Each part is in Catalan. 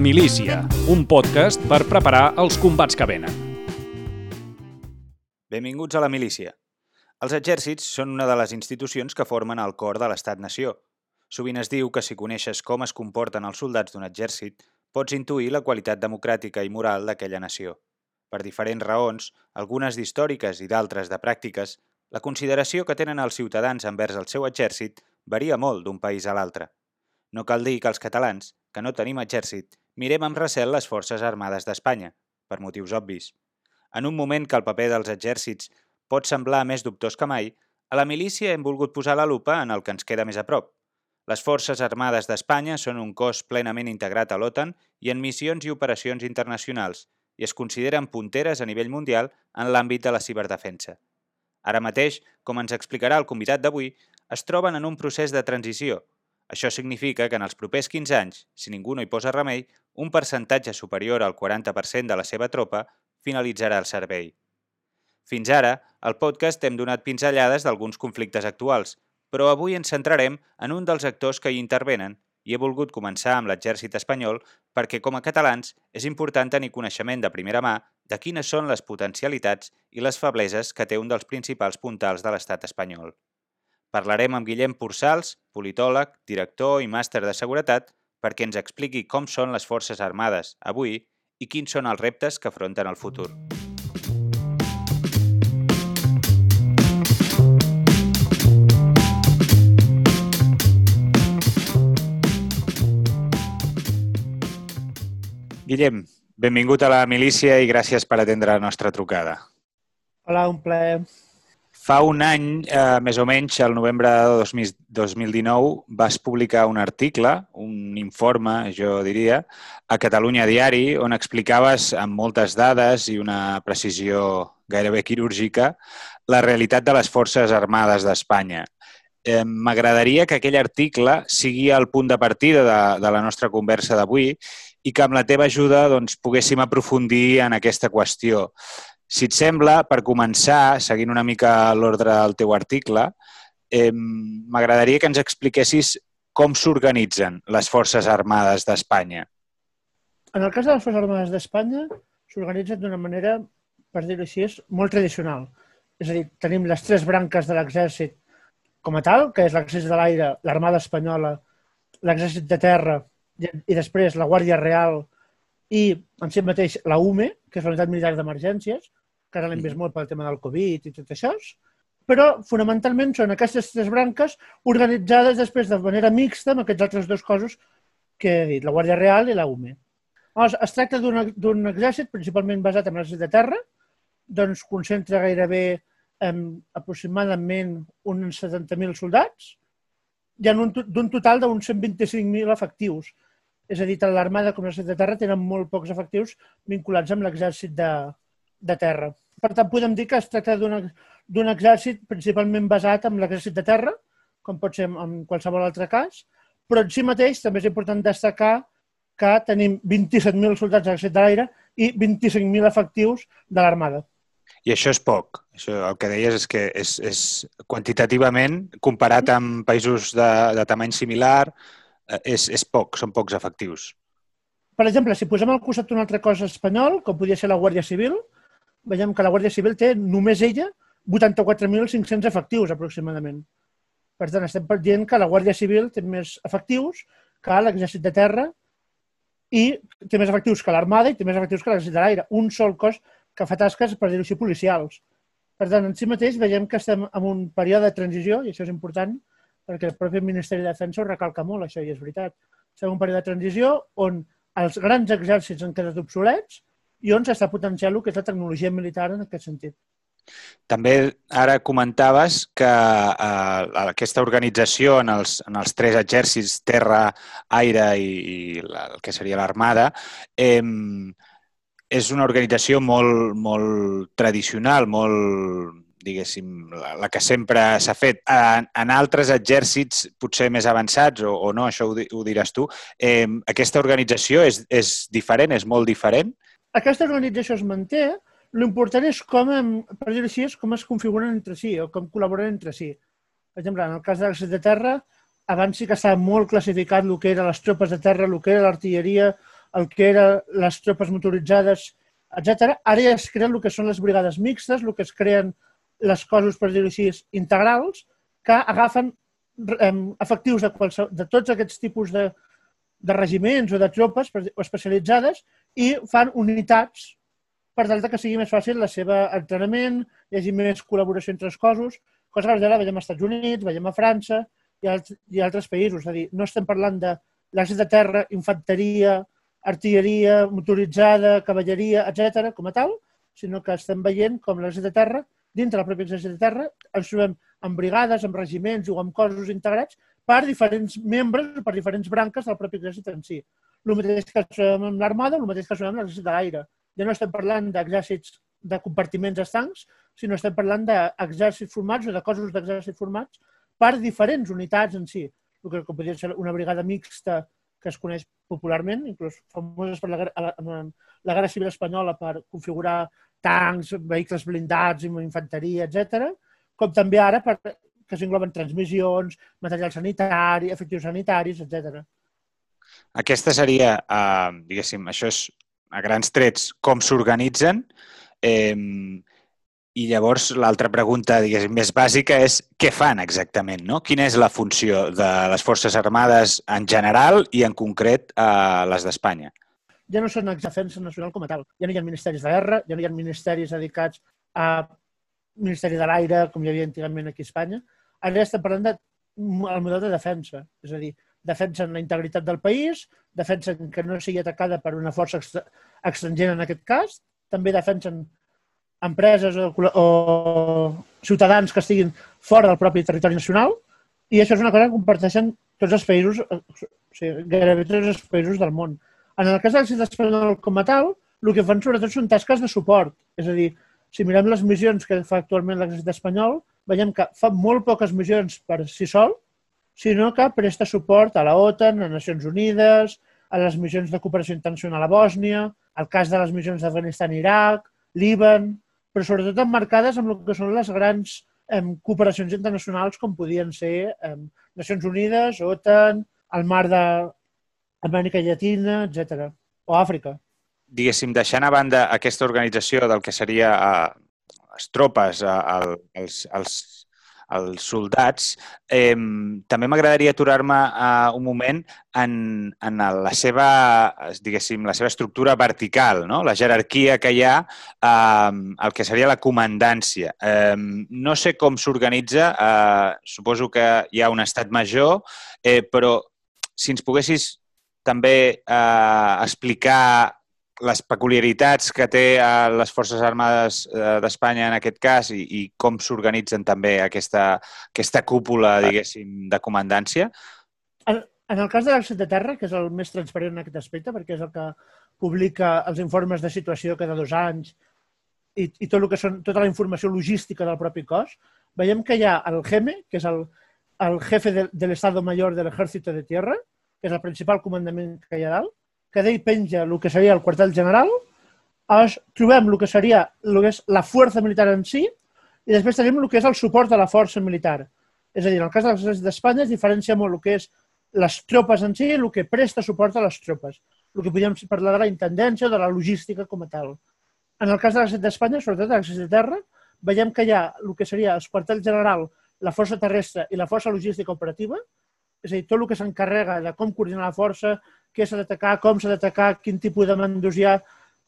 La milícia, un podcast per preparar els combats que venen. Benvinguts a la milícia. Els exèrcits són una de les institucions que formen el cor de l'estat-nació. Sovint es diu que si coneixes com es comporten els soldats d'un exèrcit, pots intuir la qualitat democràtica i moral d'aquella nació. Per diferents raons, algunes d'històriques i d'altres de pràctiques, la consideració que tenen els ciutadans envers el seu exèrcit varia molt d'un país a l'altre. No cal dir que els catalans, que no tenim exèrcit, mirem amb recel les forces armades d'Espanya, per motius obvis. En un moment que el paper dels exèrcits pot semblar més dubtós que mai, a la milícia hem volgut posar la lupa en el que ens queda més a prop. Les Forces Armades d'Espanya són un cos plenament integrat a l'OTAN i en missions i operacions internacionals i es consideren punteres a nivell mundial en l'àmbit de la ciberdefensa. Ara mateix, com ens explicarà el convidat d'avui, es troben en un procés de transició. Això significa que en els propers 15 anys, si ningú no hi posa remei, un percentatge superior al 40% de la seva tropa finalitzarà el servei. Fins ara, al podcast hem donat pinzellades d'alguns conflictes actuals, però avui ens centrarem en un dels actors que hi intervenen i he volgut començar amb l'exèrcit espanyol perquè com a catalans és important tenir coneixement de primera mà de quines són les potencialitats i les febleses que té un dels principals puntals de l'estat espanyol. Parlarem amb Guillem Pursals, politòleg, director i màster de seguretat, perquè ens expliqui com són les Forces Armades avui i quins són els reptes que afronten el futur. Guillem, benvingut a la milícia i gràcies per atendre la nostra trucada. Hola, un plaer. Fa un any, eh, més o menys, al novembre de 2019, vas publicar un article, un informe, jo diria, a Catalunya Diari, on explicaves amb moltes dades i una precisió gairebé quirúrgica la realitat de les Forces Armades d'Espanya. Eh, M'agradaria que aquell article sigui el punt de partida de, de la nostra conversa d'avui i que amb la teva ajuda doncs, poguéssim aprofundir en aquesta qüestió. Si et sembla, per començar, seguint una mica l'ordre del teu article, eh, m'agradaria que ens expliquessis com s'organitzen les Forces Armades d'Espanya. En el cas de les Forces Armades d'Espanya, s'organitzen d'una manera, per dir-ho així, molt tradicional. És a dir, tenim les tres branques de l'exèrcit com a tal, que és l'exèrcit de l'aire, l'Armada Espanyola, l'exèrcit de terra i després la Guàrdia Real i en si mateix la UME, que és la Unitat Militar d'Emergències, que ara l'hem vist molt pel tema del Covid i tot això, però fonamentalment són aquestes tres branques organitzades després de manera mixta amb aquests altres dos cossos que he dit, la Guàrdia Real i la UME. Llavors, es tracta d'un exèrcit principalment basat en l'exèrcit de terra, doncs concentra gairebé eh, aproximadament uns 70.000 soldats, hi ha d'un total d'uns 125.000 efectius. És a dir, tant l'Armada com l'exèrcit de terra tenen molt pocs efectius vinculats amb l'exèrcit de, de terra. Per tant, podem dir que es tracta d'un exèrcit principalment basat en l'exèrcit de terra, com pot ser en qualsevol altre cas, però en si mateix també és important destacar que tenim 27.000 soldats de l'exèrcit de l'aire i 25.000 efectius de l'Armada. I això és poc. Això, el que deies és que és, és quantitativament, comparat amb països de, de tamany similar, eh, és, és poc, són pocs efectius. Per exemple, si posem al costat un altre cos espanyol, com podria ser la Guàrdia Civil, veiem que la Guàrdia Civil té només ella 84.500 efectius aproximadament. Per tant, estem dient que la Guàrdia Civil té més efectius que l'exèrcit de terra i té més efectius que l'Armada i té més efectius que l'exèrcit de l'aire. Un sol cos que fa tasques, per dir-ho així, policials. Per tant, en si mateix veiem que estem en un període de transició, i això és important, perquè el propi Ministeri de Defensa ho recalca molt, això, i és veritat. Estem en un període de transició on els grans exèrcits han quedat obsolets i on s'està potenciant el que és la tecnologia militar en aquest sentit. També ara comentaves que eh, aquesta organització en els, en els tres exèrcits, terra, aire i, i la, el que seria l'armada, eh, és una organització molt, molt tradicional, molt, diguéssim, la, la que sempre s'ha fet. En, en altres exèrcits potser més avançats, o, o no, això ho, ho diràs tu, eh, aquesta organització és, és diferent, és molt diferent? Aquesta organització es manté, l'important és com, per dir-ho així, és com es configuren entre si o com col·laboren entre si. Per exemple, en el cas de l'exèrcit de terra, abans sí que estava molt classificat el que eren les tropes de terra, el que era l'artilleria, el que eren les tropes motoritzades, etc. Ara ja es creen el que són les brigades mixtes, el que es creen les coses, per dir-ho així, integrals, que agafen efectius de, qualsevol, de tots aquests tipus de, de regiments o de tropes especialitzades i fan unitats per tal que sigui més fàcil la seva entrenament, hi hagi més col·laboració entre els cossos, cosa que ara veiem als Estats Units, veiem a França i, alt, i altres països. És a dir, no estem parlant de l'exèrcit de terra, infanteria, artilleria motoritzada, cavalleria, etc com a tal, sinó que estem veient com l'exèrcit de terra, dintre del propi exèrcit de terra, ens trobem amb brigades, amb regiments o amb cossos integrats per diferents membres, per diferents branques del propi exèrcit en si. El mateix que trobem amb l'Armada, el mateix que trobem amb l'exèrcit de l'aire ja no estem parlant d'exèrcits de compartiments estancs, sinó estem parlant d'exèrcits formats o de cossos d'exèrcits formats per diferents unitats en si. El que podria ser una brigada mixta que es coneix popularment, inclús famoses per la, la, la Guerra Civil Espanyola per configurar tancs, vehicles blindats, infanteria, etc. com també ara per, que s'engloben transmissions, material sanitari, efectius sanitaris, etc. Aquesta seria, uh, diguéssim, això és a grans trets, com s'organitzen. Eh, I llavors l'altra pregunta, diguéssim, més bàsica és què fan exactament, no? Quina és la funció de les Forces Armades en general i en concret a les d'Espanya? Ja no són defensa nacional com a tal. Ja no hi ha ministeris de guerra, ja no hi ha ministeris dedicats a Ministeri de l'Aire, com hi havia antigament aquí a Espanya. Ara estem parlant del de, model de defensa. És a dir, defensen la integritat del país, defensen que no sigui atacada per una força estrangera en aquest cas, també defensen empreses o, o ciutadans que estiguin fora del propi territori nacional i això és una cosa que comparteixen tots els països, o sigui, gairebé tots els països del món. En el cas de l'exèrcit espanyol com a tal, el que fan sobretot són tasques de suport. És a dir, si mirem les missions que fa actualment l'exèrcit espanyol, veiem que fa molt poques missions per si sol, sinó que presta suport a la OTAN, a Nacions Unides, a les missions de cooperació internacional a Bòsnia, al cas de les missions d'Afganistan i Iraq, Líban, però sobretot emmarcades amb el que són les grans em, cooperacions internacionals com podien ser em, Nacions Unides, OTAN, el mar d'Amèrica Llatina, etc. o Àfrica. Diguéssim, deixant a banda aquesta organització del que seria eh, les tropes, eh, els, els els soldats. Eh, també m'agradaria aturar-me uh, un moment en, en la seva, diguéssim, la seva estructura vertical, no? la jerarquia que hi ha, eh, el que seria la comandància. Eh, no sé com s'organitza, eh, suposo que hi ha un estat major, eh, però si ens poguessis també eh, explicar les peculiaritats que té a les Forces Armades eh, d'Espanya en aquest cas i, i com s'organitzen també aquesta, aquesta cúpula, diguéssim, de comandància? En, en el cas de l'Exèrcit de Terra, que és el més transparent en aquest aspecte, perquè és el que publica els informes de situació cada dos anys i, i tot el que són, tota la informació logística del propi cos, veiem que hi ha el GEME, que és el, el jefe de, de l'Estado Mayor de l'Ejército de Tierra, que és el principal comandament que hi ha dalt, que d'ell penja el que seria el quartel general, es, trobem el que seria el que és la força militar en si, i després tenim el que és el suport a la força militar. És a dir, en el cas de l'exèrcit d'Espanya es diferencia molt el que és les tropes en si i el que presta suport a les tropes. El que podríem parlar de la intendència o de la logística com a tal. En el cas de l'exèrcit d'Espanya, sobretot l'exèrcit de terra, veiem que hi ha el que seria el quartel general, la força terrestre i la força logística operativa, és a dir, tot el que s'encarrega de com coordinar la força, què s'ha d'atacar, com s'ha d'atacar, quin tipus de mandos hi ha,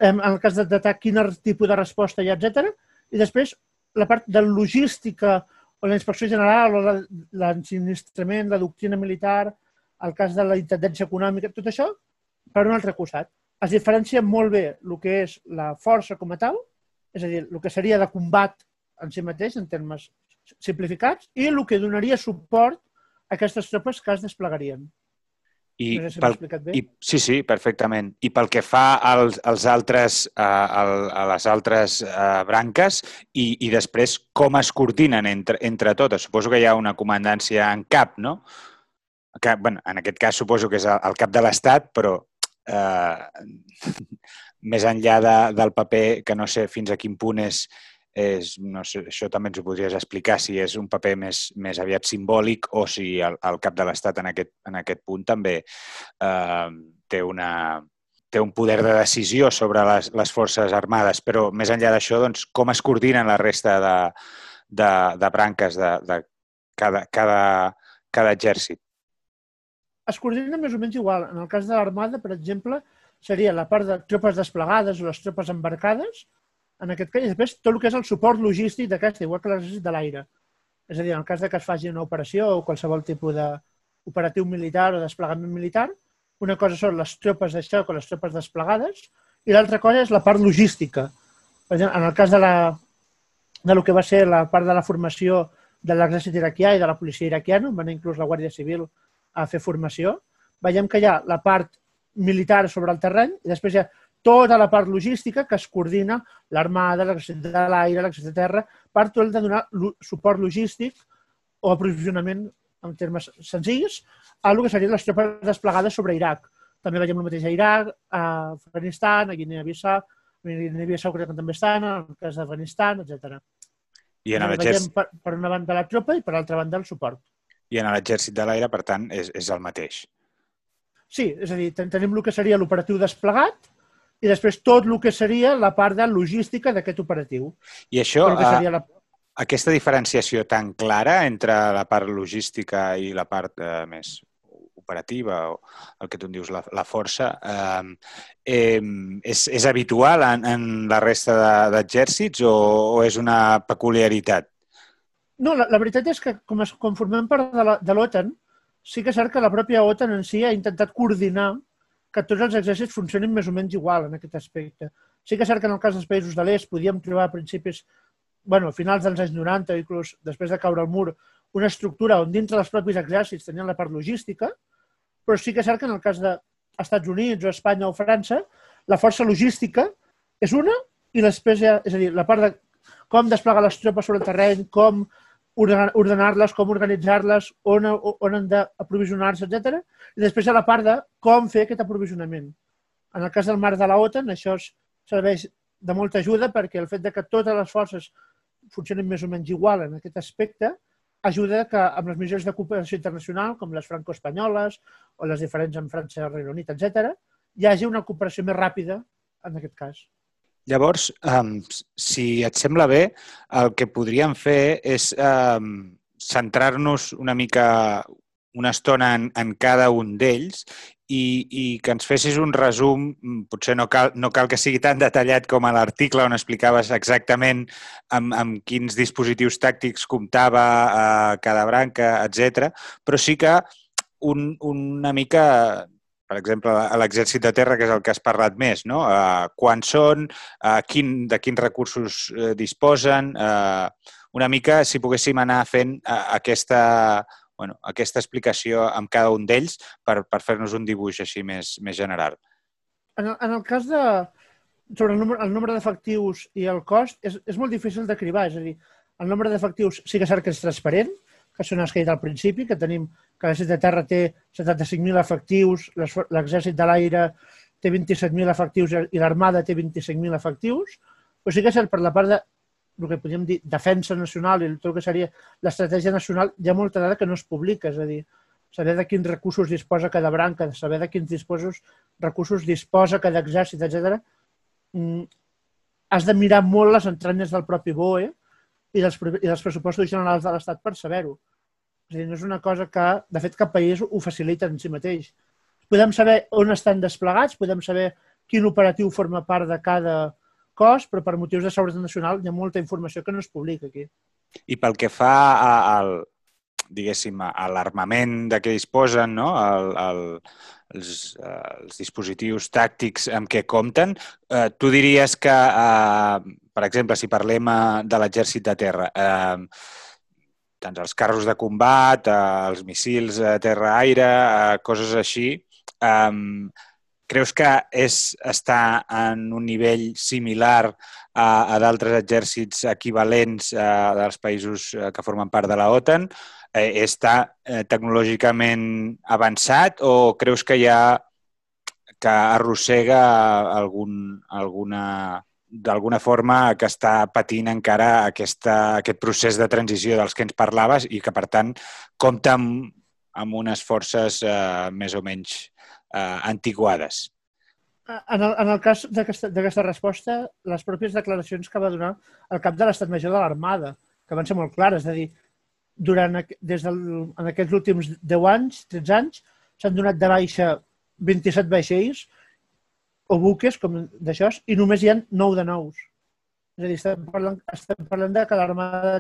en el cas d'atac, quin tipus de resposta hi ha, etc. I després la part de logística o la inspecció general o l'ensinistrament, la doctrina militar, el cas de la intendència econòmica, tot això per un altre costat. Es diferencia molt bé el que és la força com a tal, és a dir, el que seria de combat en si mateix, en termes simplificats, i el que donaria suport a aquestes tropes que es desplegarien. I, no sé si pel, i Sí, sí, perfectament. I pel que fa als, als altres, a, a les altres a, branques i, i després com es coordinen entre, entre totes. Suposo que hi ha una comandància en cap, no? Que, bueno, en aquest cas suposo que és el, el cap de l'Estat, però eh, més enllà de, del paper, que no sé fins a quin punt és, és, no sé, això també ens ho podries explicar, si és un paper més, més aviat simbòlic o si el, el cap de l'Estat en, aquest, en aquest punt també eh, té una, té un poder de decisió sobre les, les forces armades, però més enllà d'això, doncs, com es coordinen la resta de, de, de branques de, de cada, cada, cada exèrcit? Es coordina més o menys igual. En el cas de l'Armada, per exemple, seria la part de tropes desplegades o les tropes embarcades, en aquest cas, i després tot el que és el suport logístic d'aquesta, igual que l'exèrcit de l'aire. És a dir, en el cas de que es faci una operació o qualsevol tipus d'operatiu militar o desplegament militar, una cosa són les tropes de xoc o les tropes desplegades i l'altra cosa és la part logística. Per exemple, en el cas de, la, de lo que va ser la part de la formació de l'exèrcit iraquià i de la policia iraquiana, on van inclús la Guàrdia Civil a fer formació, veiem que hi ha la part militar sobre el terreny i després hi ha tota la part logística que es coordina l'armada, l'exèrcit de l'aire, l'exèrcit de terra, per tot el de donar suport logístic o aprovisionament en termes senzills a el que serien les tropes desplegades sobre Iraq. També veiem el mateix a Iraq, a Afganistan, a Guinea-Bissau, a Guinea-Bissau crec que també estan, en el cas d'Afganistan, etc. I en l'exèrcit... Per, per una banda la tropa i per altra banda el suport. I en l'exèrcit de l'aire, per tant, és, és el mateix. Sí, és a dir, tenim el que seria l'operatiu desplegat i després tot el que seria la part de logística d'aquest operatiu. I això, a, la... aquesta diferenciació tan clara entre la part logística i la part eh, més operativa o el que tu en dius la, la força, eh, eh, és, és habitual en, en la resta d'exèrcits o, o és una peculiaritat? No, la, la veritat és que com, es, com formem part de l'OTAN, sí que és cert que la pròpia OTAN en si ha intentat coordinar que tots els exèrcits funcionin més o menys igual en aquest aspecte. Sí que és cert que en el cas dels països de l'est podíem trobar a principis, bueno, a finals dels anys 90, inclús després de caure el mur, una estructura on dintre dels propis exèrcits tenien la part logística, però sí que és cert que en el cas d'Estats Units o Espanya o França, la força logística és una i després hi ha, és a dir, la part de com desplegar les tropes sobre el terreny, com ordenar-les, com organitzar-les, on, on han d'aprovisionar-se, etc. I després ha la part de com fer aquest aprovisionament. En el cas del marc de la OTAN, això serveix de molta ajuda perquè el fet de que totes les forces funcionin més o menys igual en aquest aspecte ajuda que amb les missions de cooperació internacional, com les franco-espanyoles o les diferents en França, Regne Unit, etc., hi hagi una cooperació més ràpida en aquest cas. Llavors, um, si et sembla bé, el que podríem fer és um, centrar-nos una mica una estona en, en cada un d'ells i, i que ens fessis un resum, potser no cal, no cal que sigui tan detallat com a l'article on explicaves exactament amb, amb quins dispositius tàctics comptava eh, cada branca, etc. però sí que un, una mica per exemple, a l'exèrcit de terra, que és el que has parlat més, no? Uh, quan són, uh, quin, de quins recursos uh, disposen, uh, una mica si poguéssim anar fent uh, aquesta, bueno, aquesta explicació amb cada un d'ells per, per fer-nos un dibuix així més, més general. En el, en el cas de, sobre el nombre, el nombre d'efectius i el cost, és, és molt difícil de cribar, és a dir, el nombre d'efectius sí que és cert que és transparent, que són els que he dit al principi, que tenim que l'exèrcit de terra té 75.000 efectius, l'exèrcit de l'aire té 27.000 efectius i l'armada té 25.000 efectius, però sí que és per la part de el que podríem dir defensa nacional i el que seria l'estratègia nacional, hi ha molta dada que no es publica, és a dir, saber de quins recursos disposa cada branca, saber de quins disposos, recursos disposa cada exèrcit, etc. Mm, has de mirar molt les entranyes del propi BOE i dels, i dels pressupostos generals de l'Estat per saber-ho. És dir, no és una cosa que, de fet, cap país ho facilita en si mateix. Podem saber on estan desplegats, podem saber quin operatiu forma part de cada cos, però per motius de seguretat nacional hi ha molta informació que no es publica aquí. I pel que fa al, diguéssim, a l'armament de què disposen, no? el, el, els, els dispositius tàctics amb què compten, eh, tu diries que, eh, per exemple, si parlem eh, de l'exèrcit de terra, eh, tant els carros de combat, eh, els missils a terra-aire, eh, coses així, eh, creus que és estar en un nivell similar a, a d'altres exèrcits equivalents eh, dels països eh, que formen part de la OTAN? eh, està eh, tecnològicament avançat o creus que hi ha que arrossega algun, alguna, d'alguna forma que està patint encara aquesta, aquest procés de transició dels que ens parlaves i que, per tant, compta amb, amb unes forces eh, més o menys eh, antiquades? En el, en el cas d'aquesta resposta, les pròpies declaracions que va donar el cap de l'estat major de l'Armada, que van ser molt clares, és a dir, durant, des del, en aquests últims 10 anys, 13 anys, s'han donat de baixa 27 vaixells o buques com d'això i només hi ha 9 de nous. És a dir, estem parlant, estem parlant de que l'Armada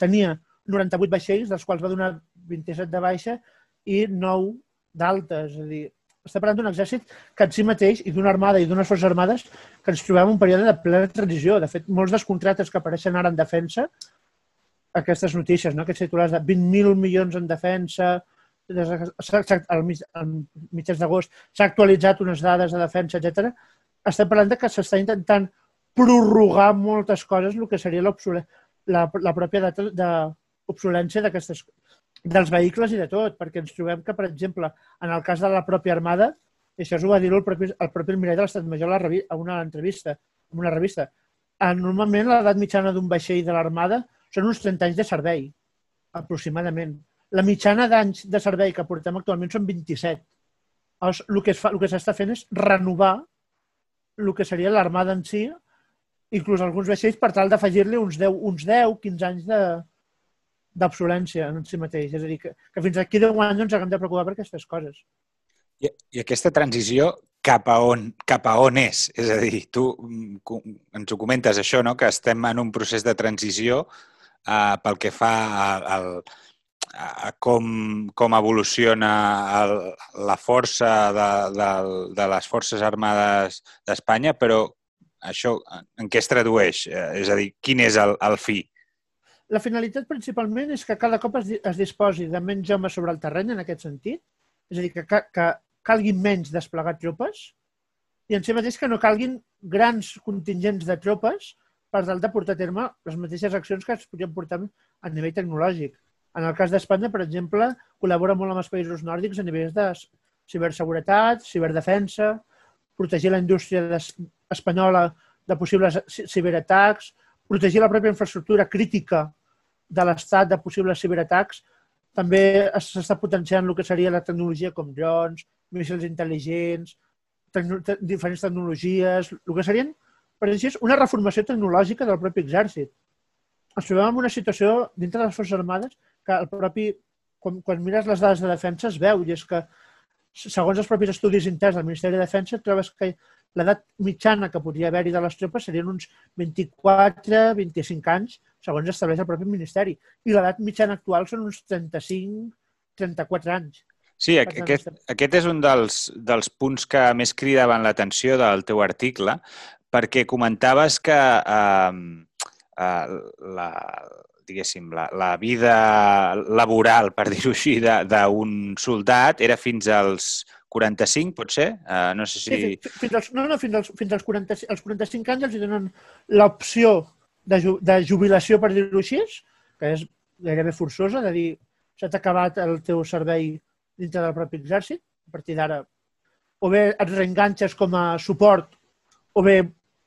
tenia 98 vaixells, dels quals va donar 27 de baixa i 9 d'alta. És a dir, estem parlant d'un exèrcit que en si mateix i d'una armada i d'unes forces armades que ens trobem en un període de plena transició. De fet, molts dels contractes que apareixen ara en defensa, aquestes notícies, no? aquests titulars de 20.000 milions en defensa, al mitjans d'agost s'ha actualitzat unes dades de defensa, etc. Estem parlant de que s'està intentant prorrogar moltes coses, el que seria la, la pròpia data d'obsolència dels vehicles i de tot, perquè ens trobem que, per exemple, en el cas de la pròpia Armada, i això ho va dir el propi, el propi almirall de l'Estat Major a, una entrevista, en una revista, normalment l'edat mitjana d'un vaixell de l'Armada són uns 30 anys de servei, aproximadament. La mitjana d'anys de servei que portem actualment són 27. Llavors, el que, fa, el que s'està fent és renovar el que seria l'armada en si, inclús alguns vaixells, per tal d'afegir-li uns 10, uns 10, 15 anys de, d'obsolència en si mateix. És a dir, que, que fins aquí 10 anys no ens haguem de preocupar per aquestes coses. I, I aquesta transició cap a on, cap a on és? És a dir, tu mm, ens ho comentes això, no? que estem en un procés de transició eh, pel que fa al, a, a com, com evoluciona el, la força de, de, de les forces armades d'Espanya, però això en què es tradueix? Eh, és a dir, quin és el, el fi? La finalitat principalment és que cada cop es, es disposi de menys home sobre el terreny en aquest sentit, és a dir, que, que calguin menys desplegar tropes i en si mateix que no calguin grans contingents de tropes per tal de portar a terme les mateixes accions que es podrien portar a nivell tecnològic. En el cas d'Espanya, per exemple, col·labora molt amb els països nòrdics a nivells de ciberseguretat, ciberdefensa, protegir la indústria espanyola de possibles ciberatacs, protegir la pròpia infraestructura crítica de l'estat de possibles ciberatacs, també s'està potenciant el que seria la tecnologia com drons, míssils intel·ligents, tecno diferents tecnologies, el que serien, per dir una reformació tecnològica del propi exèrcit. Ens trobem en una situació dintre de les Forces Armades que el propi, quan, quan mires les dades de defensa es veu, i és que segons els propis estudis interns del Ministeri de Defensa, trobes que l'edat mitjana que podria haver-hi de les tropes serien uns 24-25 anys, segons estableix el propi Ministeri. I l'edat mitjana actual són uns 35-34 anys. Sí, aquest, aquest és un dels, dels punts que més cridaven l'atenció del teu article, perquè comentaves que eh, eh, la, diguéssim, la, la vida laboral, per dir-ho així, d'un soldat era fins als 45, pot ser? Uh, no sé si... Sí, fins als, no, no, fins als, fins als, 40, als 45 anys els donen l'opció de, ju, de jubilació, per dir-ho així, que és gairebé forçosa, de dir, s'ha acabat el teu servei dintre del propi exèrcit, a partir d'ara o bé et reenganxes com a suport o bé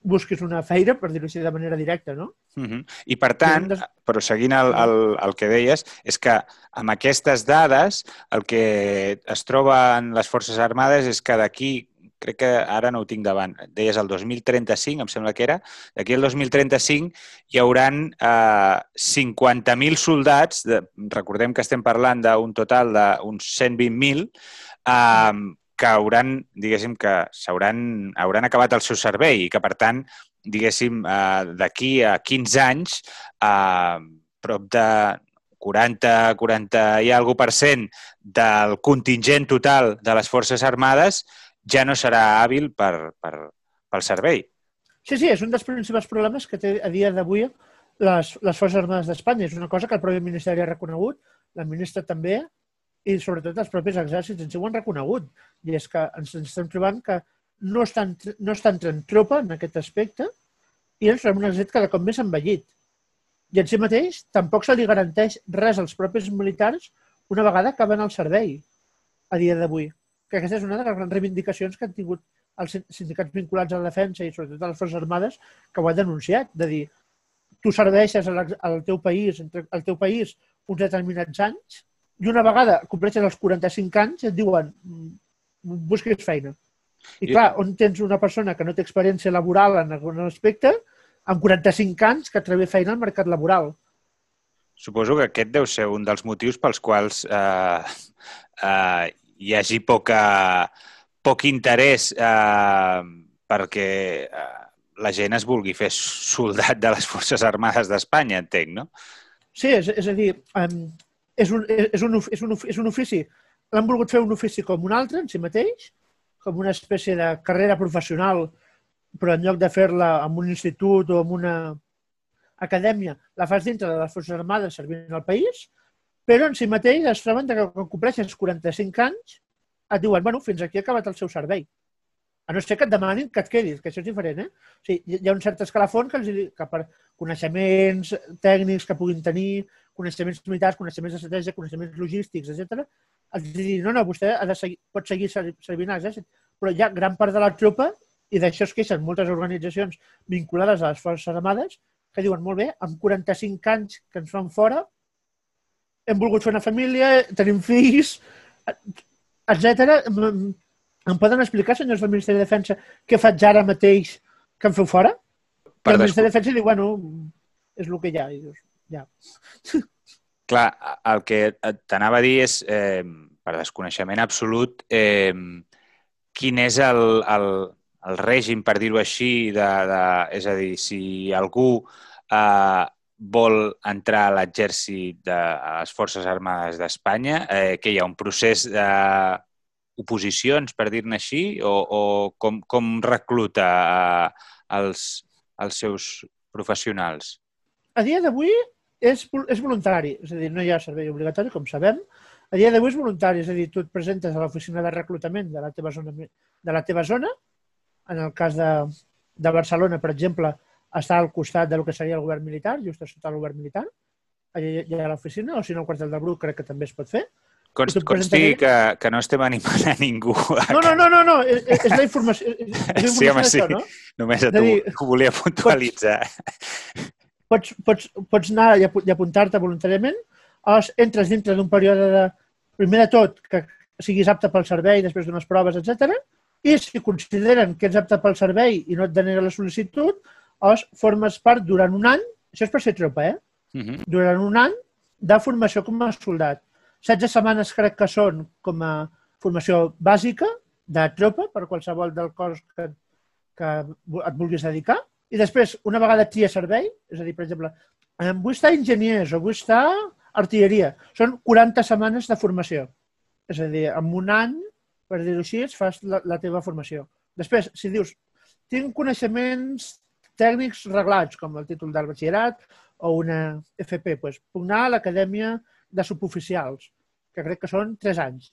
busquis una feina, per dir-ho així de manera directa, no? Uh -huh. I per tant, però seguint el, el, el que deies, és que amb aquestes dades el que es troba en les Forces Armades és que d'aquí crec que ara no ho tinc davant, deies el 2035, em sembla que era, d'aquí al 2035 hi hauran eh, 50.000 soldats, de, recordem que estem parlant d'un total d'uns 120.000, eh, que hauran, diguéssim, que s'hauran hauran acabat el seu servei i que, per tant, diguéssim, eh, d'aquí a 15 anys, eh, prop de 40, 40 i alguna per cent del contingent total de les Forces Armades ja no serà hàbil per, per, pel servei. Sí, sí, és un dels principals problemes que té a dia d'avui les, les Forces Armades d'Espanya. És una cosa que el propi Ministeri ha reconegut, la ministra també, i sobretot els propis exèrcits ens ho han reconegut. I és que ens estem trobant que no estan, no estan entrant tropa en aquest aspecte i ens trobem un exèrcit cada cop més envellit. I en si mateix tampoc se li garanteix res als propis militars una vegada acaben el servei a dia d'avui. Que aquesta és una de les grans reivindicacions que han tingut els sindicats vinculats a la defensa i sobretot a les Forces Armades que ho han denunciat, de dir tu serveixes al teu país, al teu país uns determinats anys i una vegada compleixen els 45 anys et diuen mm, busquis feina. I clar, on tens una persona que no té experiència laboral en algun aspecte, amb 45 anys que trobi feina al mercat laboral. Suposo que aquest deu ser un dels motius pels quals eh, eh, hi hagi poca, poc interès eh, perquè eh, la gent es vulgui fer soldat de les Forces Armades d'Espanya, entenc, no? Sí, és, és a dir, um, és, un, és, un, és, un, és un ofici. L'han volgut fer un ofici com un altre en si mateix, com una espècie de carrera professional, però en lloc de fer-la en un institut o en una acadèmia, la fas dintre de les Forces Armades servint al país, però en si mateix es troben que quan compleixes 45 anys et diuen, bueno, fins aquí ha acabat el seu servei. A no ser que et demanin que et quedis, que això és diferent, eh? O sigui, hi ha un cert escalafon que, els, que per coneixements tècnics que puguin tenir, coneixements militars, coneixements d'estratègia, coneixements logístics, etc. els dir, no, no, vostè ha de seguir, pot seguir ser- servint a l'exèrcit, però hi ha gran part de la tropa, i d'això es queixen moltes organitzacions vinculades a les Forces Armades, que diuen, molt bé, amb 45 anys que ens fan fora, hem volgut fer una família, tenim fills, etc. Em, poden explicar, senyors del Ministeri de Defensa, què faig ara mateix que em feu fora? Per I el. Ministeri de Defensa diu, bueno, és el que hi ha. I dius, ja. Clar, el que t'anava a dir és, eh, per desconeixement absolut, eh, quin és el, el, el règim, per dir-ho així, de, de, és a dir, si algú eh, vol entrar a l'exèrcit de a les Forces Armades d'Espanya, eh, que hi ha un procés d'oposicions, per dir-ne així, o, o com, com recluta eh, els, els seus professionals? A dia d'avui és, és voluntari, és a dir, no hi ha servei obligatori, com sabem. A dia d'avui és voluntari, és a dir, tu et presentes a l'oficina de reclutament de la teva zona, de la teva zona. En el cas de, de Barcelona, per exemple, està al costat del que seria el govern militar, just a sota el govern militar. Allà hi ha l'oficina, o si no, el quartel del Bruc crec que també es pot fer. Const, consti que, que no estem animant a ningú. a No, no, no, no, no és, és la informació, és, és la Sí, home, informació sí. d'això, no? Només a tu dir, ho volia puntualitzar. Pots, pots, pots anar i apu- i apuntar-te voluntàriament, llavors entres dintre d'un període de, primer de tot, que siguis apte pel servei després d'unes proves, etc. i si consideren que ets apte pel servei i no et denega la sol·licitud, llavors formes part durant un any, això és per ser tropa, eh? Mhm. durant un any de formació com a soldat. 16 setmanes crec que són com a formació bàsica de tropa per qualsevol del cos que, que et vulguis dedicar. I després, una vegada tria servei, és a dir, per exemple, em vull estar enginyers o vull estar artilleria, són 40 setmanes de formació. És a dir, en un any, per dir-ho així, fas la, la teva formació. Després, si dius, tinc coneixements tècnics reglats, com el títol del batxillerat o una FP, doncs, puc anar a l'Acadèmia de Suboficials, que crec que són 3 anys.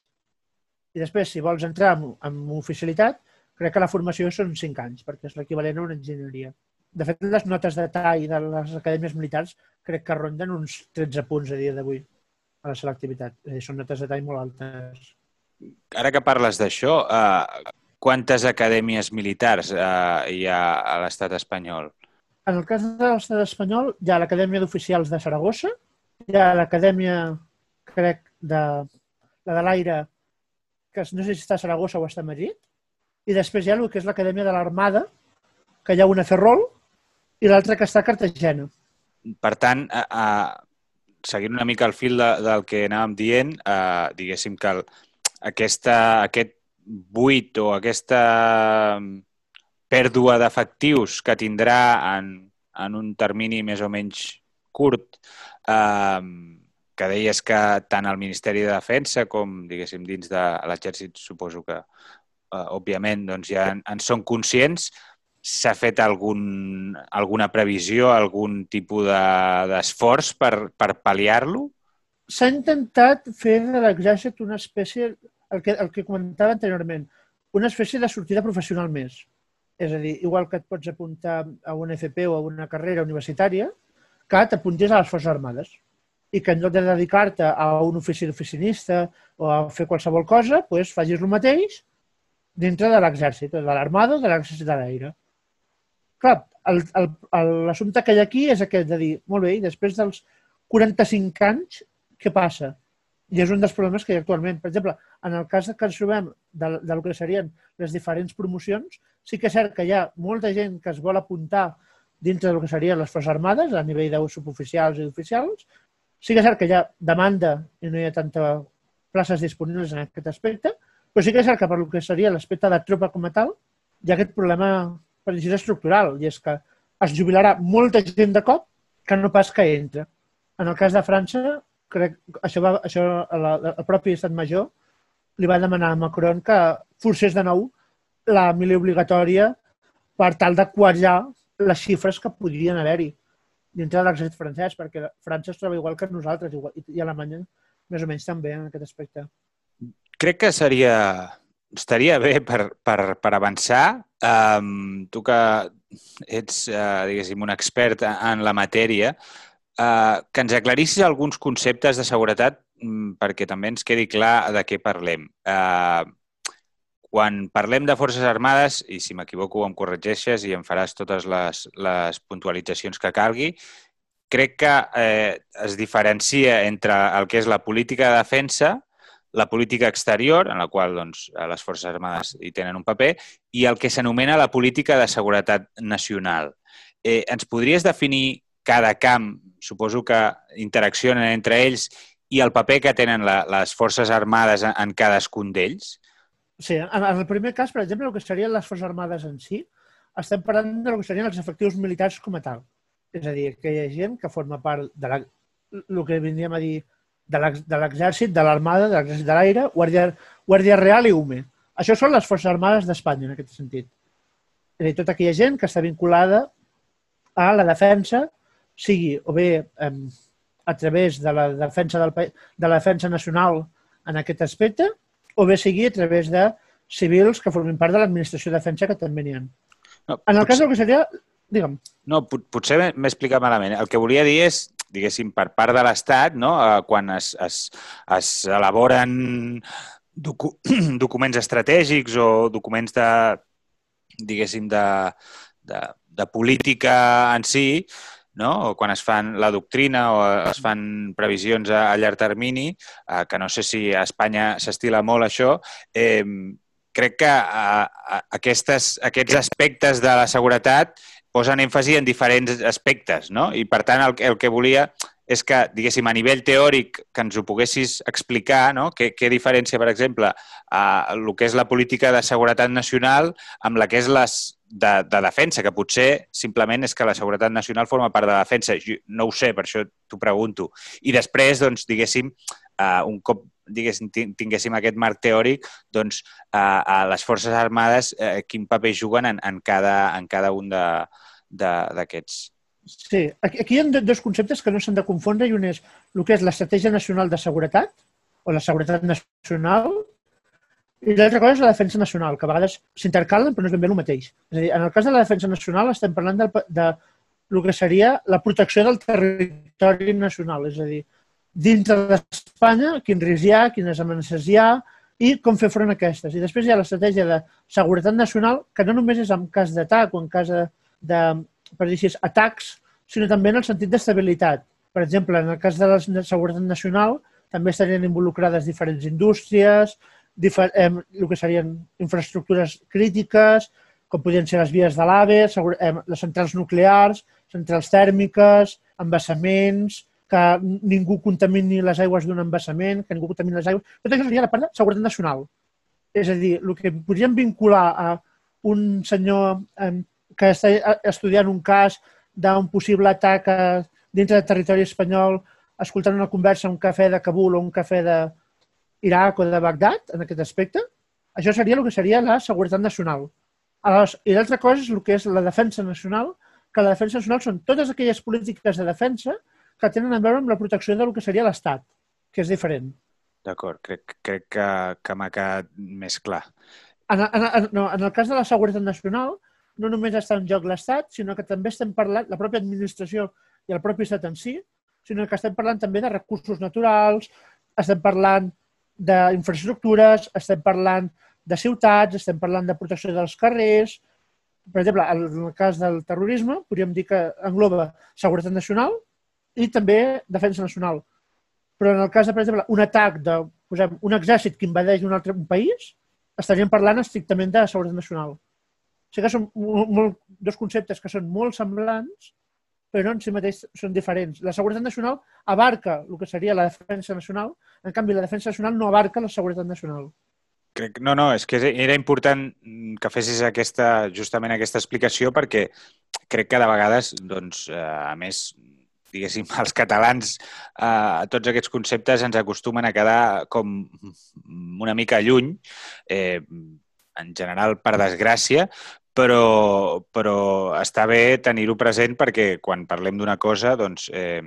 I després, si vols entrar en, en oficialitat, crec que la formació són 5 anys, perquè és l'equivalent a una enginyeria. De fet, les notes de tall de les acadèmies militars crec que ronden uns 13 punts a dia d'avui a la selectivitat. És dir, són notes de tall molt altes. Ara que parles d'això, eh, quantes acadèmies militars eh, hi ha a l'estat espanyol? En el cas de l'estat espanyol, hi ha l'Acadèmia d'Oficials de Saragossa, hi ha l'Acadèmia, crec, de la de l'Aire, que no sé si està a Saragossa o està a Madrid, i després hi ha el que és l'Acadèmia de l'Armada, que hi ha una a Ferrol, i l'altra que està a Cartagena. Per tant, eh, eh, seguint una mica el fil de, del que anàvem dient, eh, diguéssim que el, aquesta, aquest buit o aquesta pèrdua d'efectius que tindrà en, en un termini més o menys curt, eh, que deies que tant el Ministeri de Defensa com, diguéssim, dins de l'exèrcit, suposo que, eh, òbviament, doncs ja en, en són conscients, s'ha fet algun, alguna previsió, algun tipus de- d'esforç per, per pal·liar-lo? S'ha intentat fer de l'exèrcit una espècie, el que, el que comentava anteriorment, una espècie de sortida professional més. És a dir, igual que et pots apuntar a una FP o a una carrera universitària, que t'apuntis a les Forces Armades i que en lloc de dedicar-te a un ofici d'oficinista o a fer qualsevol cosa, doncs facis el mateix dintre de l'exèrcit, de l'armada o de l'exèrcit de l'aire. Clar, el- el- el- l'assumpte que hi ha aquí és aquest de dir, molt bé, i després dels 45 anys, què passa? I és un dels problemes que hi ha actualment. Per exemple, en el cas que ens trobem de, de lo que serien les diferents promocions, sí que és cert que hi ha molta gent que es vol apuntar dintre del que serien les Forces Armades, a nivell de suboficials i oficials. Sí que és cert que hi ha demanda i no hi ha tanta places disponibles en aquest aspecte, però sí que és cert que per lo que seria l'aspecte de tropa com a tal, hi ha aquest problema, per dir estructural, i és que es jubilarà molta gent de cop que no pas que entra. En el cas de França, crec això, va, això la, el propi estat major li va demanar a Macron que forcés de nou la mili obligatòria per tal de quadrar les xifres que podrien haver-hi dintre de l'exèrcit francès, perquè França es troba igual que nosaltres igual, i Alemanya més o menys també en aquest aspecte. Crec que seria estaria bé per, per, per avançar. Um, tu que ets, uh, diguéssim, un expert en la matèria, uh, que ens aclarissis alguns conceptes de seguretat um, perquè també ens quedi clar de què parlem. Uh, quan parlem de Forces Armades, i si m'equivoco em corregeixes i em faràs totes les, les puntualitzacions que calgui, crec que eh, es diferencia entre el que és la política de defensa la política exterior, en la qual doncs, les Forces Armades hi tenen un paper, i el que s'anomena la política de seguretat nacional. Eh, ens podries definir cada camp, suposo que interaccionen entre ells, i el paper que tenen la, les Forces Armades en, en cadascun d'ells? Sí, en el primer cas, per exemple, el que serien les Forces Armades en si, estem parlant de que serien els efectius militars com a tal. És a dir, que hi ha gent que forma part de la, el que vindríem a dir de l'exèrcit, de l'armada, de l'exèrcit de l'aire, Guàrdia, Guàrdia Real i UME. Això són les Forces Armades d'Espanya, en aquest sentit. És a dir, tota aquella gent que està vinculada a la defensa, sigui o bé eh, a través de la defensa del de la defensa nacional en aquest aspecte, o bé sigui a través de civils que formin part de l'administració de defensa que també n'hi ha. No, en el potser... cas del que seria... Digue'm. No, potser m'he explicat malament. El que volia dir és diguéssim, per part de l'Estat, no? Eh, quan es, es, es elaboren docu documents estratègics o documents de, diguéssim, de, de, de política en si, no? o quan es fan la doctrina o es fan previsions a, a llarg termini, eh, que no sé si a Espanya s'estila molt això, eh, crec que a, a, aquestes, aquests aspectes de la seguretat posen èmfasi en diferents aspectes, no? I, per tant, el, el que volia és que, diguéssim, a nivell teòric, que ens ho poguessis explicar, no? Què, què diferència, per exemple, a el que és la política de seguretat nacional amb la que és les de, de defensa, que potser simplement és que la seguretat nacional forma part de la defensa. Jo no ho sé, per això t'ho pregunto. I després, doncs, diguéssim, uh, un cop diguéssim, tinguéssim aquest marc teòric, doncs a, a les Forces Armades eh, quin paper juguen en, en, cada, en cada un d'aquests. Sí, aquí hi ha dos conceptes que no s'han de confondre i un és el que és l'estratègia nacional de seguretat o la seguretat nacional i l'altra cosa és la defensa nacional, que a vegades s'intercalen però no és ben bé el mateix. És a dir, en el cas de la defensa nacional estem parlant de, de el que seria la protecció del territori nacional, és a dir, dintre d'Espanya, quins riscs hi ha, quines amenaces hi ha i com fer front a aquestes. I després hi ha l'estratègia de seguretat nacional, que no només és en cas d'atac o en cas de, de per dir així, atacs, sinó també en el sentit d'estabilitat. Per exemple, en el cas de la seguretat nacional, també estarien involucrades diferents indústries, difer eh, el que serien infraestructures crítiques, com podrien ser les vies de l'AVE, eh, les centrals nuclears, centrals tèrmiques, embassaments, que ningú contamini les aigües d'un embassament, que ningú contamini les aigües... Tot això seria la part de seguretat nacional. És a dir, el que podríem vincular a un senyor que està estudiant un cas d'un possible atac a, dintre del territori espanyol, escoltant una conversa a un cafè de Kabul o un cafè de Iraq o de Bagdad, en aquest aspecte, això seria el que seria la seguretat nacional. Aleshores, I l'altra cosa és el que és la defensa nacional, que la defensa nacional són totes aquelles polítiques de defensa que tenen a veure amb la protecció del que seria l'Estat, que és diferent. D'acord, crec, crec que, que m'ha quedat més clar. En, en, en, no, en el cas de la seguretat nacional, no només està en joc l'Estat, sinó que també estem parlant, la pròpia administració i el propi Estat en si, sinó que estem parlant també de recursos naturals, estem parlant d'infraestructures, estem parlant de ciutats, estem parlant de protecció dels carrers. Per exemple, en el cas del terrorisme, podríem dir que engloba seguretat nacional, i també defensa nacional. però en el cas de, per exemple, un atac de posem, un exèrcit que invadeix un altre un país, estaríem parlant estrictament de seguretat nacional. O sigui que són molt, molt, dos conceptes que són molt semblants, però en si mateix són diferents. La seguretat nacional abarca el que seria la defensa nacional, en canvi la defensa nacional no abarca la seguretat nacional. Crec, no, no, és que era important que fessis aquesta, justament aquesta explicació perquè crec que de vegades, doncs, eh, a més, diguéssim, els catalans eh, tots aquests conceptes ens acostumen a quedar com una mica lluny, eh, en general per desgràcia, però, però està bé tenir-ho present perquè quan parlem d'una cosa doncs, eh,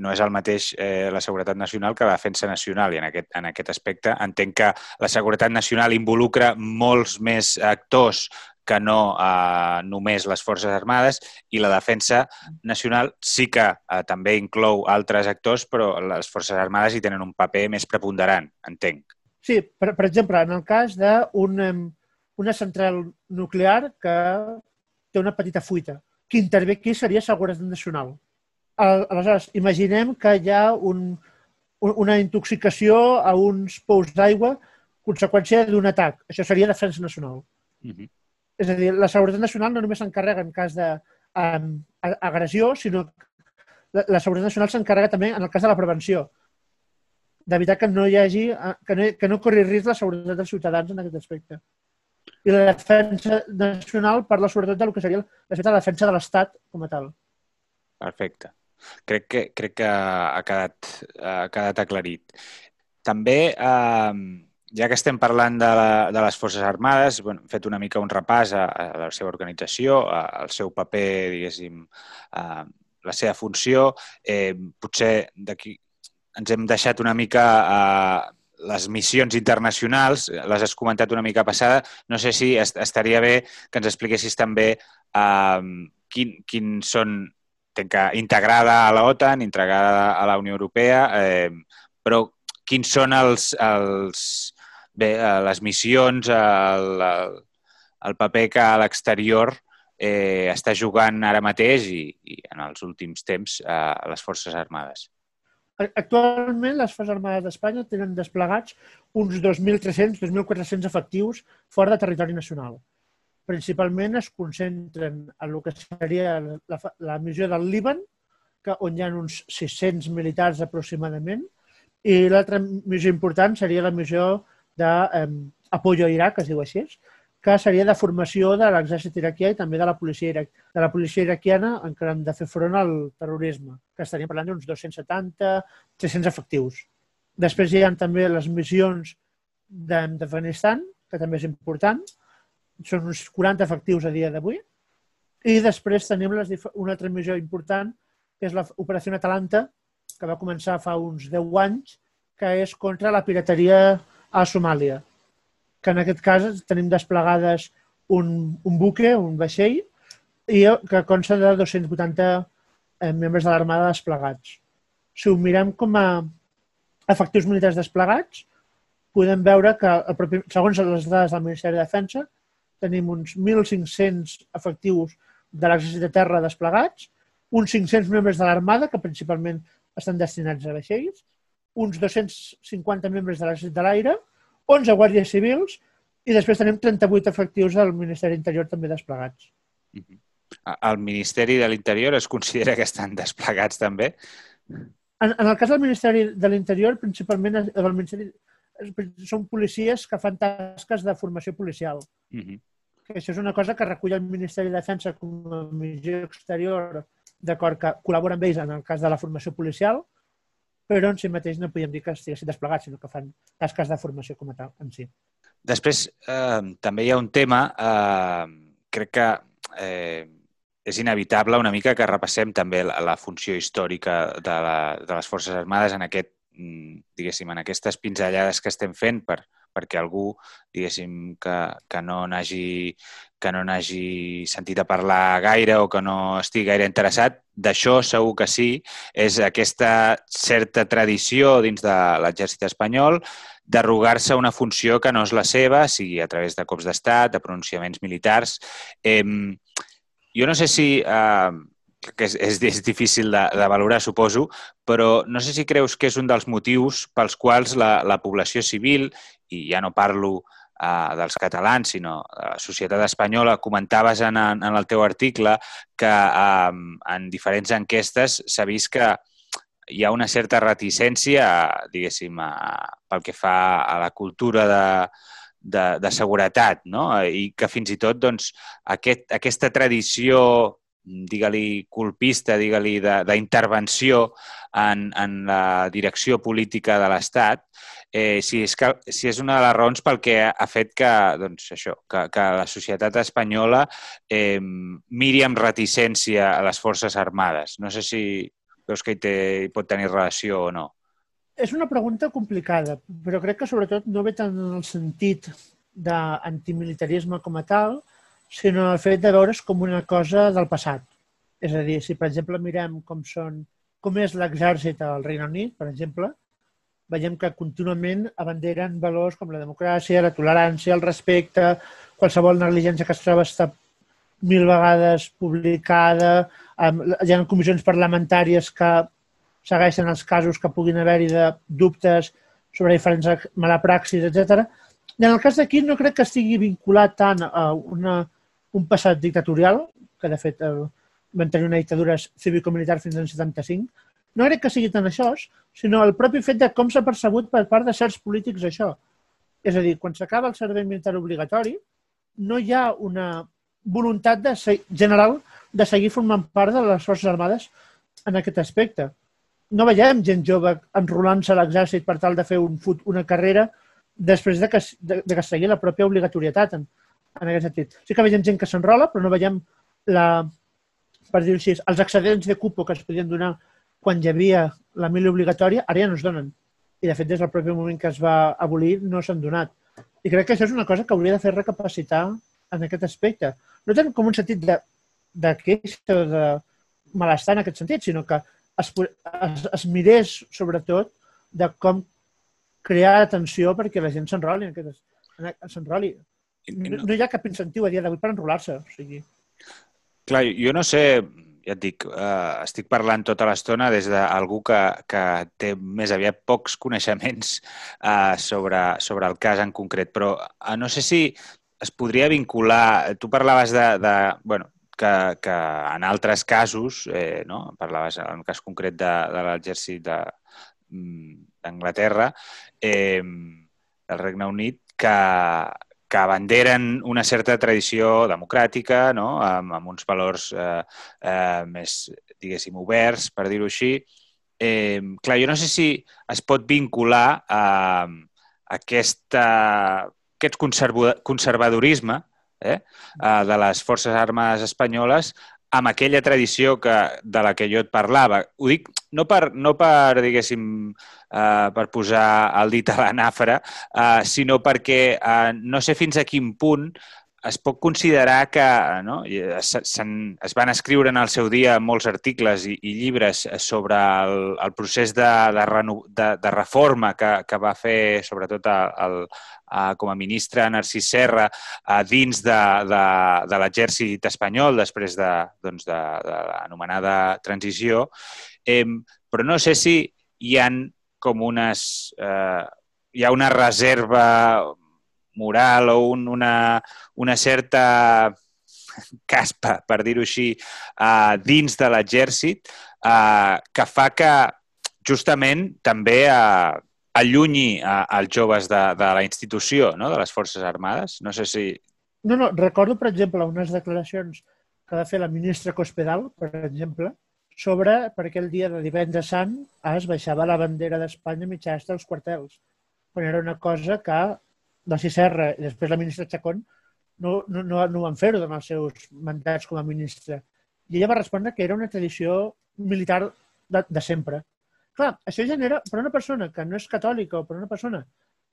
no és el mateix eh, la seguretat nacional que la defensa nacional. I en aquest, en aquest aspecte entenc que la seguretat nacional involucra molts més actors que no eh, només les Forces Armades i la defensa nacional sí que eh, també inclou altres actors, però les Forces Armades hi tenen un paper més preponderant, entenc. Sí, per, per exemple, en el cas d'un una central nuclear que té una petita fuita. Qui intervé aquí seria Seguretat Nacional. Aleshores, imaginem que hi ha un, una intoxicació a uns pous d'aigua conseqüència d'un atac. Això seria defensa nacional. Uh -huh. És a dir, la seguretat nacional no només s'encarrega en cas d'agressió, sinó la, la seguretat nacional s'encarrega també en el cas de la prevenció, d'evitar que no hi hagi, que no, que no corri risc la seguretat dels ciutadans en aquest aspecte i la defensa nacional parla sobretot del que seria la defensa de l'Estat com a tal. Perfecte. Crec que, crec que ha quedat, ha quedat aclarit. També, eh, ja que estem parlant de, la, de les Forces Armades, bueno, hem fet una mica un repàs a, a la seva organització, a, al seu paper, diguéssim, a la seva funció. Eh, potser d'aquí ens hem deixat una mica eh, les missions internacionals, les has comentat una mica passada, no sé si est estaria bé que ens expliquessis també eh, quin, quin són, que integrada a la OTAN, integrada a la Unió Europea, eh, però quins són els, els, bé, eh, les missions, el, el, el paper que a l'exterior eh, està jugant ara mateix i, i en els últims temps eh, les Forces Armades. Actualment, les Forces Armades d'Espanya tenen desplegats uns 2.300, 2.400 efectius fora de territori nacional. Principalment es concentren en el que seria la, la missió del Líban, que, on hi ha uns 600 militars aproximadament, i l'altra missió important seria la missió d'Apoyo eh, a Iraq, es diu així, que seria de formació de l'exèrcit iraquià i també de la policia, irac, de la policia iraquiana en què han de fer front al terrorisme, que estaríem parlant d'uns 270, 300 efectius. Després hi ha també les missions d'Afganistan, que també és important, són uns 40 efectius a dia d'avui, i després tenim les, una altra missió important, que és l'Operació Atalanta, que va començar fa uns 10 anys, que és contra la pirateria a Somàlia que en aquest cas tenim desplegades un, un buque, un vaixell, i que consta de 280 eh, membres de l'Armada desplegats. Si ho mirem com a efectius militars desplegats, podem veure que, propi, segons les dades del Ministeri de Defensa, tenim uns 1.500 efectius de l'exèrcit de terra desplegats, uns 500 membres de l'Armada, que principalment estan destinats a vaixells, uns 250 membres de l'exèrcit de l'aire, 11 guàrdies civils i després tenim 38 efectius del Ministeri d'Interior també desplegats. Mm -hmm. El Ministeri de l'Interior es considera que estan desplegats també? En, en el cas del Ministeri de l'Interior, principalment el Ministeri, són policies que fan tasques de formació policial. Mm -hmm. que això és una cosa que recull el Ministeri de Defensa com a missió exterior d'acord que col·labora amb ells en el cas de la formació policial, però en si mateix no podíem dir que estiguessin desplegats, sinó que fan tasques de formació com a tal en si. Després, eh, també hi ha un tema, eh, crec que eh, és inevitable una mica que repassem també la, la funció històrica de, la, de les Forces Armades en aquest, mm, diguéssim, en aquestes pinzellades que estem fent per, perquè algú, diguéssim, que, que no n'hagi que no n'hagi sentit a parlar gaire o que no estigui gaire interessat, d'això segur que sí, és aquesta certa tradició dins de l'exèrcit espanyol d'arrogar-se una funció que no és la seva, sigui a través de cops d'estat, de pronunciaments militars. Eh, jo no sé si eh, que és, és, és difícil de, de valorar, suposo, però no sé si creus que és un dels motius pels quals la, la població civil, i ja no parlo uh, dels catalans, sinó la societat espanyola, comentaves en, en, en el teu article que um, en diferents enquestes s'ha vist que hi ha una certa reticència, diguéssim, a, pel que fa a la cultura de, de, de seguretat, no? I que fins i tot doncs, aquest, aquesta tradició digue-li colpista, digue-li d'intervenció en, en la direcció política de l'Estat, eh, si, és que, si és una de les raons pel que ha fet que, doncs, això, que, que la societat espanyola eh, miri amb reticència a les Forces Armades. No sé si veus que hi, té, hi pot tenir relació o no. És una pregunta complicada, però crec que sobretot no ve tant en el sentit d'antimilitarisme com a tal, sinó el fet de veure's com una cosa del passat. És a dir, si per exemple mirem com són com és l'exèrcit al Regne Unit, per exemple, veiem que contínuament abanderen valors com la democràcia, la tolerància, el respecte, qualsevol negligència que es troba està mil vegades publicada, hi ha comissions parlamentàries que segueixen els casos que puguin haver-hi de dubtes sobre diferents mala praxis, etc. I en el cas d'aquí no crec que estigui vinculat tant a una, un passat dictatorial, que de fet eh, van tenir una dictadura cívico-militar fins al 75, no crec que sigui tant això, sinó el propi fet de com s'ha percebut per part de certs polítics això. És a dir, quan s'acaba el servei militar obligatori, no hi ha una voluntat de general de seguir formant part de les Forces Armades en aquest aspecte. No veiem gent jove enrolant-se a l'exèrcit per tal de fer un, una carrera després de que, de, de que segui la pròpia obligatorietat en, en aquest sentit. Sí que veiem gent que s'enrola, però no veiem la, per dir-ho així, els excedents de cupo que es podien donar quan hi havia la mili obligatòria, ara ja no es donen. I, de fet, des del propi moment que es va abolir, no s'han donat. I crec que això és una cosa que hauria de fer recapacitar en aquest aspecte. No tant com un sentit de, de queixa o de malestar en aquest sentit, sinó que es, es, es mirés, sobretot, de com crear atenció perquè la gent s'enroli. S'enroli. No, no hi ha cap incentiu a dia d'avui per enrolar-se. O sigui... Clar, jo no sé, ja et dic, eh, estic parlant tota l'estona des d'algú que, que té més aviat pocs coneixements eh, sobre, sobre el cas en concret, però eh, no sé si es podria vincular... Tu parlaves de, de bueno, que, que en altres casos, eh, no? parlaves en el cas concret de, de l'exèrcit mm, d'Anglaterra, eh, del Regne Unit, que, que abanderen una certa tradició democràtica, no? amb, amb uns valors eh, eh, més, diguéssim, oberts, per dir-ho així. Eh, clar, jo no sé si es pot vincular a, a aquesta aquest conservadorisme eh, eh, de les Forces Armades espanyoles amb aquella tradició que, de la que jo et parlava. Ho dic no per, no per diguéssim, per posar el dit a la nafra, eh, sinó perquè eh, no sé fins a quin punt es pot considerar que no, es, es van escriure en el seu dia molts articles i, i llibres sobre el, el procés de, de, de, de reforma que, que va fer sobretot el, el, com a ministre Narcís Serra dins de, de, de l'exèrcit espanyol després de, doncs de, de l'anomenada transició. Eh, però no sé si hi han com unes... Eh, hi ha una reserva moral o un, una, una certa caspa, per dir-ho així, uh, dins de l'exèrcit, uh, que fa que justament també uh, allunyi uh, els joves de, de la institució, no? de les Forces Armades. No sé si... No, no, recordo, per exemple, unes declaracions que va fer la ministra Cospedal, per exemple, sobre per què el dia de divendres sant es baixava la bandera d'Espanya mitjà dels quartels, quan era una cosa que Narcís Serra i després la ministra Chacón no, no, no, no van fer-ho en els seus mandats com a ministra. I ella va respondre que era una tradició militar de, de sempre. Clar, això genera, per una persona que no és catòlica o per una persona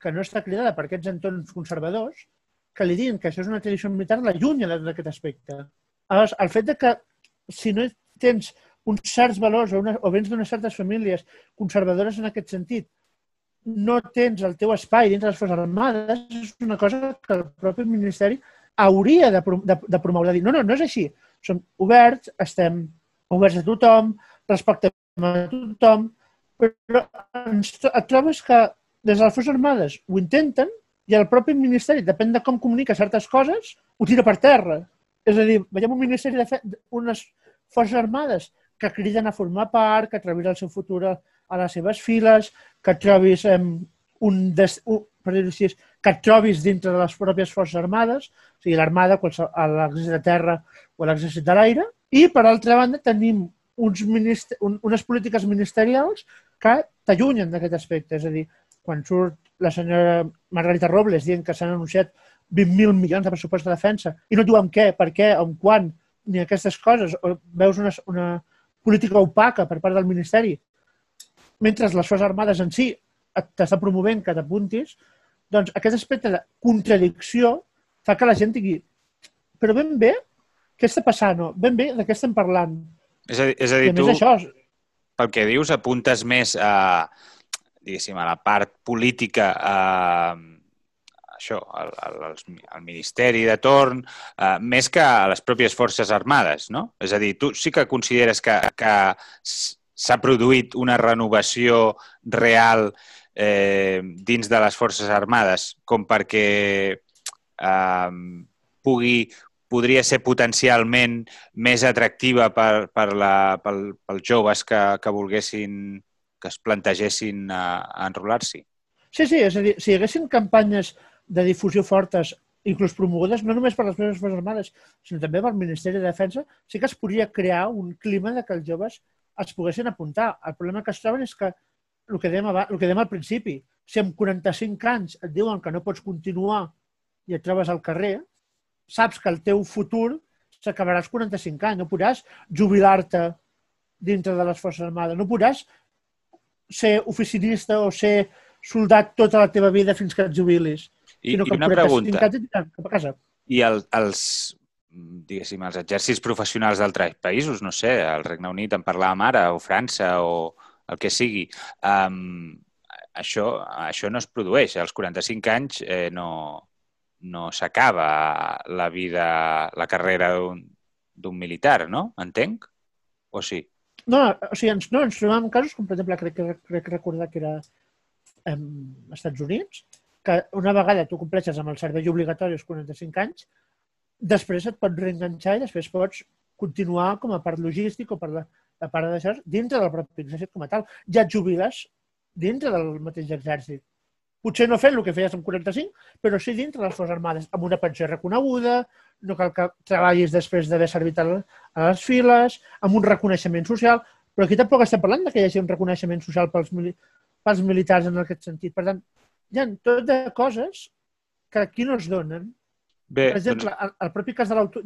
que no està cridada per aquests entorns conservadors, que li diguin que això és una tradició militar l'allunya d'aquest aspecte. Aleshores, el fet de que si no tens uns certs valors o, una, o vens d'unes certes famílies conservadores en aquest sentit no tens el teu espai dintre les Forces Armades és una cosa que el propi Ministeri hauria de, de, de promoure. De dir, no, no, no és així. Som oberts, estem oberts a tothom, respectem a tothom, però ens, et trobes que des de les Forces Armades ho intenten i el propi Ministeri, depèn de com comunica certes coses, ho tira per terra. És a dir, veiem un Ministeri de Fe unes Forces Armades que criden a formar part, que trobis el seu futur a, les seves files, que trobis eh, un, des, un per dir així, que et trobis dintre de les pròpies Forces Armades, o sigui, l'Armada, l'exèrcit de terra o l'exèrcit de l'aire, i, per altra banda, tenim uns minister, un, unes polítiques ministerials que t'allunyen d'aquest aspecte. És a dir, quan surt la senyora Margarita Robles dient que s'han anunciat 20.000 milions de pressupost de defensa i no diuen què, per què, on, quan, ni aquestes coses, o veus una, una política opaca per part del Ministeri, mentre les Forces Armades en si t'està promovent que t'apuntis, doncs aquest aspecte de contradicció fa que la gent digui però ben bé, què està passant? No? Ben bé, de què estem parlant? És a dir, és a dir tu, això... pel que dius, apuntes més a, diguéssim, a la part política, a, això, al, al, al Ministeri de torn, eh, més que a les pròpies Forces Armades, no? És a dir, tu sí que consideres que, que s'ha produït una renovació real eh, dins de les Forces Armades com perquè eh, pugui, podria ser potencialment més atractiva per, per la, pel, pels joves que, que volguessin que es plantegessin a, a enrolar-s'hi. Sí, sí, és a dir, si hi haguessin campanyes de difusió fortes, inclús promogudes no només per les meves Forces Armades, sinó també pel Ministeri de Defensa, sí que es podria crear un clima de que els joves es poguessin apuntar. El problema que es troben és que el que dèiem, el que dèiem al principi, si amb 45 anys et diuen que no pots continuar i et trobes al carrer, saps que el teu futur s'acabarà als 45 anys. No podràs jubilar-te dintre de les Forces Armades. No podràs ser oficinista o ser soldat tota la teva vida fins que et jubilis. I, sinó que i una pregunta. Cap a casa. I el, els, diguéssim, els exèrcits professionals d'altres països, no sé, el Regne Unit en parlàvem ara, o França, o el que sigui, um, això, això no es produeix. Als 45 anys eh, no, no s'acaba la vida, la carrera d'un militar, no? Entenc? O sí? No, o sigui, ens, no, ens trobem casos, com per exemple, crec, crec, crec recordar que era en Estats Units, que una vegada tu compleixes amb el servei obligatori als 45 anys, després et pots reenganxar i després pots continuar com a part logístic o per la, la part d'això dintre del propi exèrcit com a tal. Ja et jubiles dintre del mateix exèrcit. Potser no fent el que feies amb 45, però sí dintre de les Forces Armades, amb una pensió reconeguda, no cal que treballis després d'haver servit a les files, amb un reconeixement social, però aquí tampoc estem parlant que hi hagi un reconeixement social pels, pels militars en aquest sentit. Per tant, hi ha tot de coses que aquí no es donen. Bé, per exemple, doncs... el, el propi cas de l'auto...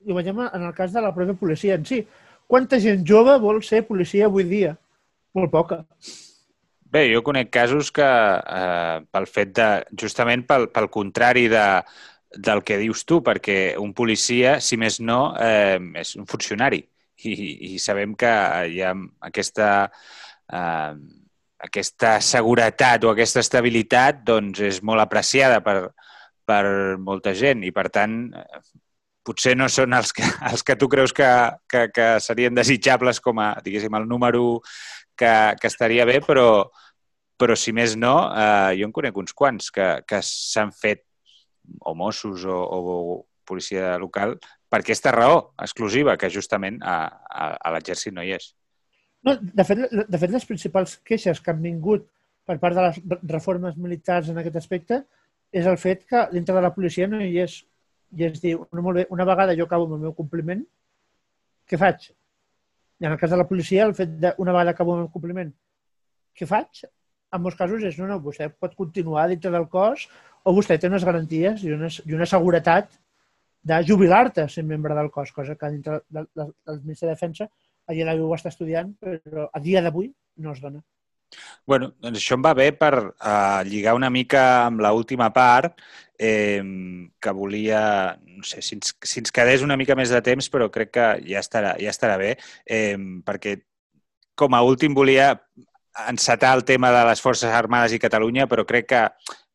Ho veiem en el cas de la pròpia policia en si. Quanta gent jove vol ser policia avui dia? Molt poca. Bé, jo conec casos que eh, pel fet de, justament pel, pel contrari de, del que dius tu, perquè un policia, si més no, eh, és un funcionari i, i sabem que hi ha aquesta, eh, aquesta seguretat o aquesta estabilitat doncs, és molt apreciada per, per molta gent i, per tant, potser no són els que, els que tu creus que, que, que serien desitjables com a, diguéssim, el número que, que estaria bé, però, però si més no, eh, jo en conec uns quants que, que s'han fet o Mossos o, o policia local per aquesta raó exclusiva, que justament a, a, a l'exèrcit no hi és. No, de, fet, de fet, les principals queixes que han vingut per part de les reformes militars en aquest aspecte és el fet que dintre de la policia no hi és. I es diu, no, molt bé, una vegada jo acabo amb el meu compliment, què faig? I en el cas de la policia, el fet d'una vegada acabo amb el compliment, què faig? en molts casos és no, no, vostè pot continuar dintre del cos o vostè té unes garanties i una, i una seguretat de jubilar-te sent membre del cos, cosa que dintre del, del, del Ministeri de Defensa a dia d'avui ho està estudiant, però a dia d'avui no es dona. bueno, doncs això em va bé per uh, lligar una mica amb l última part, eh, que volia, no sé, si ens, si ens quedés una mica més de temps, però crec que ja estarà, ja estarà bé, eh, perquè com a últim volia encetar el tema de les Forces Armades i Catalunya, però crec que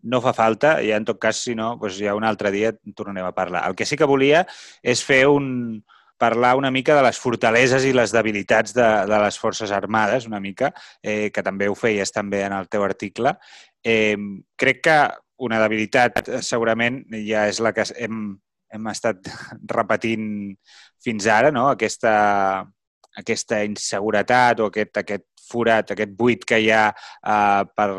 no fa falta, i en tot cas, si no, doncs ja un altre dia tornarem a parlar. El que sí que volia és fer un, parlar una mica de les fortaleses i les debilitats de, de les forces armades, una mica, eh, que també ho feies també en el teu article. Eh, crec que una debilitat eh, segurament ja és la que hem, hem estat repetint fins ara, no? aquesta, aquesta inseguretat o aquest, aquest forat, aquest buit que hi ha eh, per,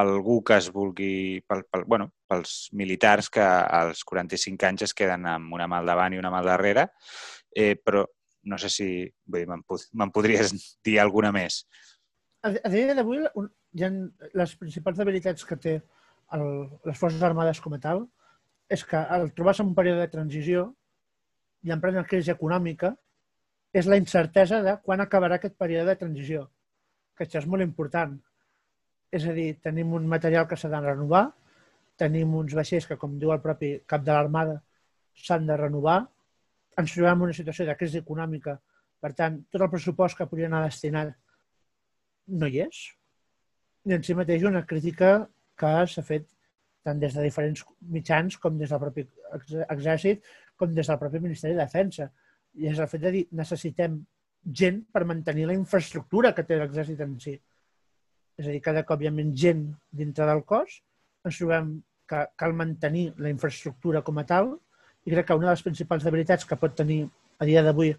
algú que es vulgui, pel, pel, bueno, pels militars que als 45 anys es queden amb una mà al davant i una mà al darrere, eh, però no sé si me'n podries dir alguna més. A, a dia d'avui, les principals debilitats que té el, les Forces Armades com a tal és que al trobar-se en un període de transició i en plena crisi econòmica és la incertesa de quan acabarà aquest període de transició, que això és molt important. És a dir, tenim un material que s'ha de renovar, tenim uns vaixells que, com diu el propi cap de l'Armada, s'han de renovar, ens trobem en una situació de crisi econòmica, per tant, tot el pressupost que podria anar destinat no hi és. I en si mateix una crítica que s'ha fet tant des de diferents mitjans com des del propi exèrcit com des del propi Ministeri de Defensa. I és el fet de dir necessitem gent per mantenir la infraestructura que té l'exèrcit en si. És a dir, cada cop hi ha menys gent dintre del cos, ens trobem que cal mantenir la infraestructura com a tal i crec que una de les principals debilitats que pot tenir a dia d'avui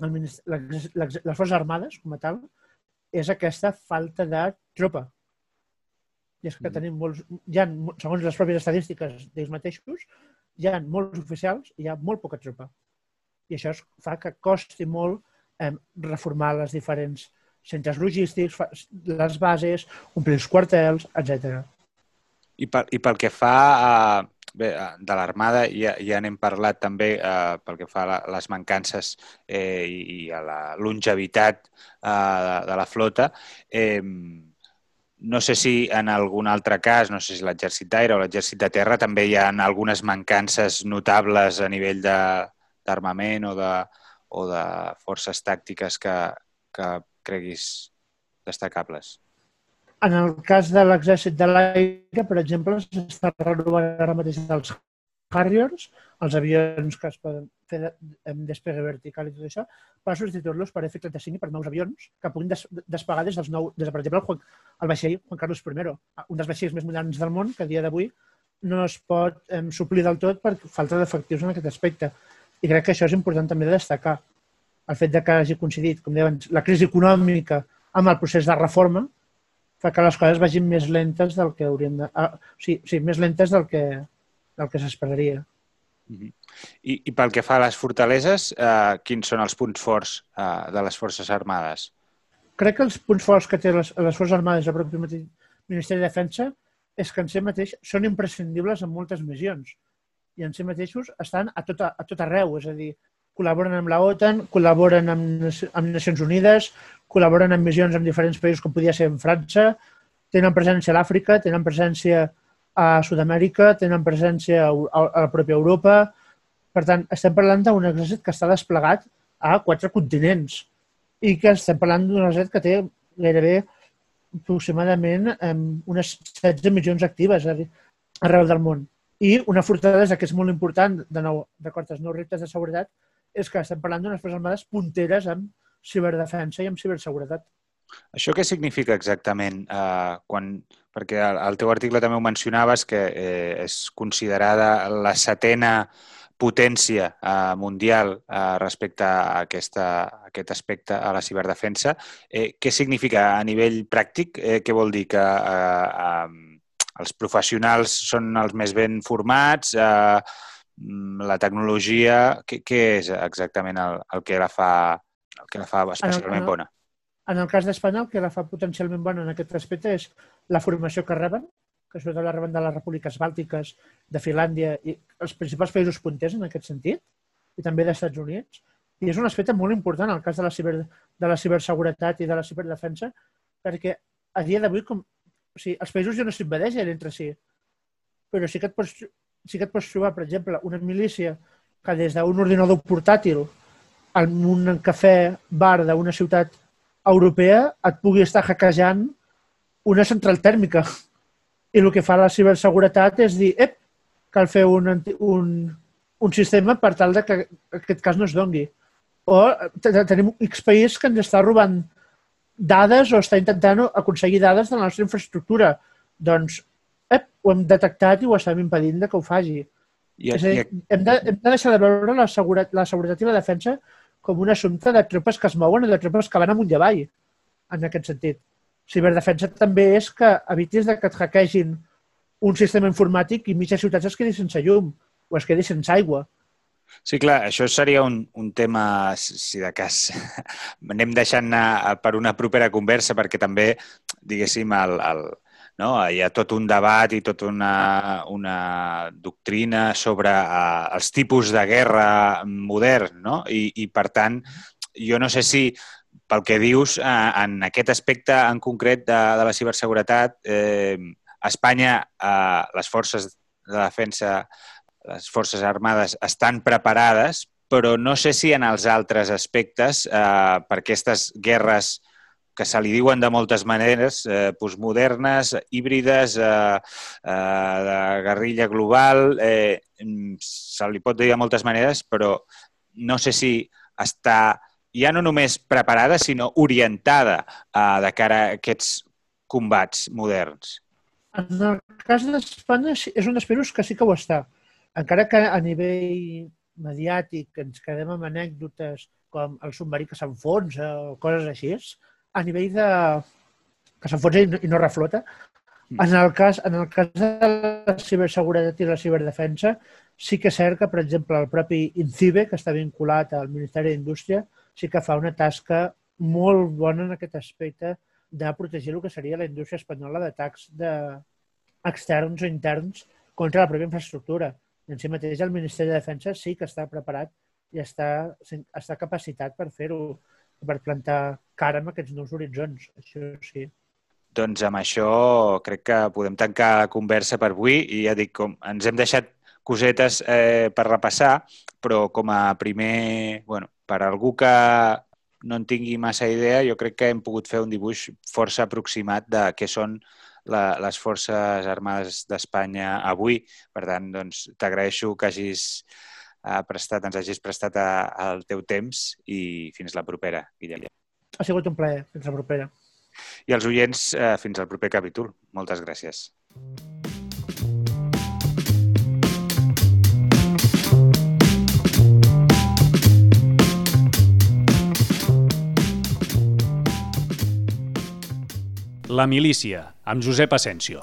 les Forces Armades com a tal és aquesta falta de tropa i és que mm. tenim molts, hi ha, segons les pròpies estadístiques d'ells mateixos, hi ha molts oficials i hi ha molt poca tropa. I això fa que costi molt eh, reformar les diferents centres logístics, les bases, omplir els quartels, etc. I, pel, I pel que fa a, bé, de l'armada, ja, ja n'hem parlat també eh, pel que fa a les mancances eh, i, i a la longevitat eh, de, de la flota. Eh, no sé si en algun altre cas, no sé si l'exèrcit d'aire o l'exèrcit de terra, també hi ha algunes mancances notables a nivell d'armament o, de, o de forces tàctiques que, que creguis destacables. En el cas de l'exèrcit de l'aire, per exemple, s'està renovant ara mateix els Harriers, els avions que es poden fer amb despegue vertical i tot això, per substituir-los per F-35 i per nous avions que puguin des despegar des dels nou, des de, per exemple, el, Juan, el vaixell Juan Carlos I, un dels vaixells més moderns del món que a dia d'avui no es pot eh, suplir del tot per falta d'efectius en aquest aspecte. I crec que això és important també de destacar. El fet de que hagi coincidit, com deien, la crisi econòmica amb el procés de reforma fa que les coses vagin més lentes del que haurien de... Ah, sí, sí, més lentes del que, del que s'esperaria. I, I pel que fa a les fortaleses, eh, quins són els punts forts eh, de les Forces Armades? Crec que els punts forts que té les, les Forces Armades el propi Ministeri de Defensa és que en si mateix són imprescindibles en moltes missions i en si mateixos estan a tot, a tot arreu, és a dir, col·laboren amb la OTAN, col·laboren amb, amb Nacions Unides, col·laboren en missions en diferents països com podia ser en França, tenen presència a l'Àfrica, tenen presència a Sud-amèrica, tenen presència a, a la pròpia Europa. Per tant, estem parlant d'un exèrcit que està desplegat a quatre continents i que estem parlant d'un exèrcit que té gairebé aproximadament unes 16 milions actives arreu del món. I una fortalesa que és molt important, de nou, d'acord als nous reptes de seguretat, és que estem parlant d'unes forces armades punteres amb ciberdefensa i amb ciberseguretat. Això què significa exactament eh, quan, perquè al teu article també ho mencionaves, que eh, és considerada la setena potència eh, mundial eh, respecte a, aquesta, a aquest aspecte a la ciberdefensa. Eh, què significa a nivell pràctic? Eh, què vol dir? Que eh, eh, els professionals són els més ben formats? Eh, la tecnologia... Què, què és exactament el, el, que la fa, el que la fa especialment bona? En el cas d'Espanya, el que la fa potencialment bona en aquest aspecte és la formació que reben, que sobretot la reben de les repúbliques bàltiques, de Finlàndia i els principals països punters en aquest sentit, i també dels Estats Units. I és un aspecte molt important el cas de la, ciber, de la ciberseguretat i de la ciberdefensa, perquè a dia d'avui, com, o sigui, els països ja no s'invadeixen entre si, però sí que, et pots, sí que et pots trobar, per exemple, una milícia que des d'un ordinador portàtil en un cafè bar d'una ciutat europea et pugui estar hackejant una central tèrmica. I el que fa la ciberseguretat és dir, ep, cal fer un, un, un sistema per tal de que aquest cas no es dongui. O tenim X país que ens està robant dades o està intentant aconseguir dades de la nostra infraestructura. Doncs ep, ho hem detectat i ho estem impedint de que ho faci. I, és a dir, i... hem, de, hem de deixar de veure la, seguretat, la seguretat i la defensa com un assumpte de tropes que es mouen o de tropes que van amunt i avall, en aquest sentit. Ciberdefensa també és que evitis de que et hackegin un sistema informàtic i mitja ciutats es quedi sense llum o es quedi sense aigua. Sí, clar, això seria un, un tema, si de cas anem deixant per una propera conversa, perquè també, diguéssim, el, el, no? hi ha tot un debat i tota una, una doctrina sobre uh, els tipus de guerra modern, no? I, i per tant, jo no sé si pel que dius, en aquest aspecte en concret de, de la ciberseguretat, eh, Espanya eh, les forces de defensa les Forces Armades estan preparades, però no sé si en els altres aspectes, eh, per aquestes guerres que se li diuen de moltes maneres, eh, postmodernes, híbrides, eh, eh, de guerrilla global, eh, se li pot dir de moltes maneres, però no sé si està ja no només preparada, sinó orientada eh, de cara a aquests combats moderns. En el cas d'Espanya és un dels que sí que ho està encara que a nivell mediàtic ens quedem amb anècdotes com el submarí que s'enfonsa o coses així, a nivell de... que s'enfonsa i, no, i no reflota, mm. en el, cas, en el cas de la ciberseguretat i la ciberdefensa, sí que és cert que, per exemple, el propi INCIBE, que està vinculat al Ministeri d'Indústria, sí que fa una tasca molt bona en aquest aspecte de protegir el que seria la indústria espanyola d'atacs de externs o interns contra la pròpia infraestructura en si mateix el Ministeri de Defensa sí que està preparat i està, està capacitat per fer-ho, per plantar cara amb aquests nous horitzons, això sí. Doncs amb això crec que podem tancar la conversa per avui i ja dic, com ens hem deixat cosetes eh, per repassar, però com a primer, bueno, per algú que no en tingui massa idea, jo crec que hem pogut fer un dibuix força aproximat de què són la, les Forces Armades d'Espanya avui. Per tant, doncs, t'agraeixo que hagis uh, prestat, ens hagis prestat a, el teu temps i fins la propera, Guillem. Ha sigut un plaer. Fins la propera. I els oients, uh, fins al proper capítol. Moltes gràcies. La milícia, amb Josep Asensio.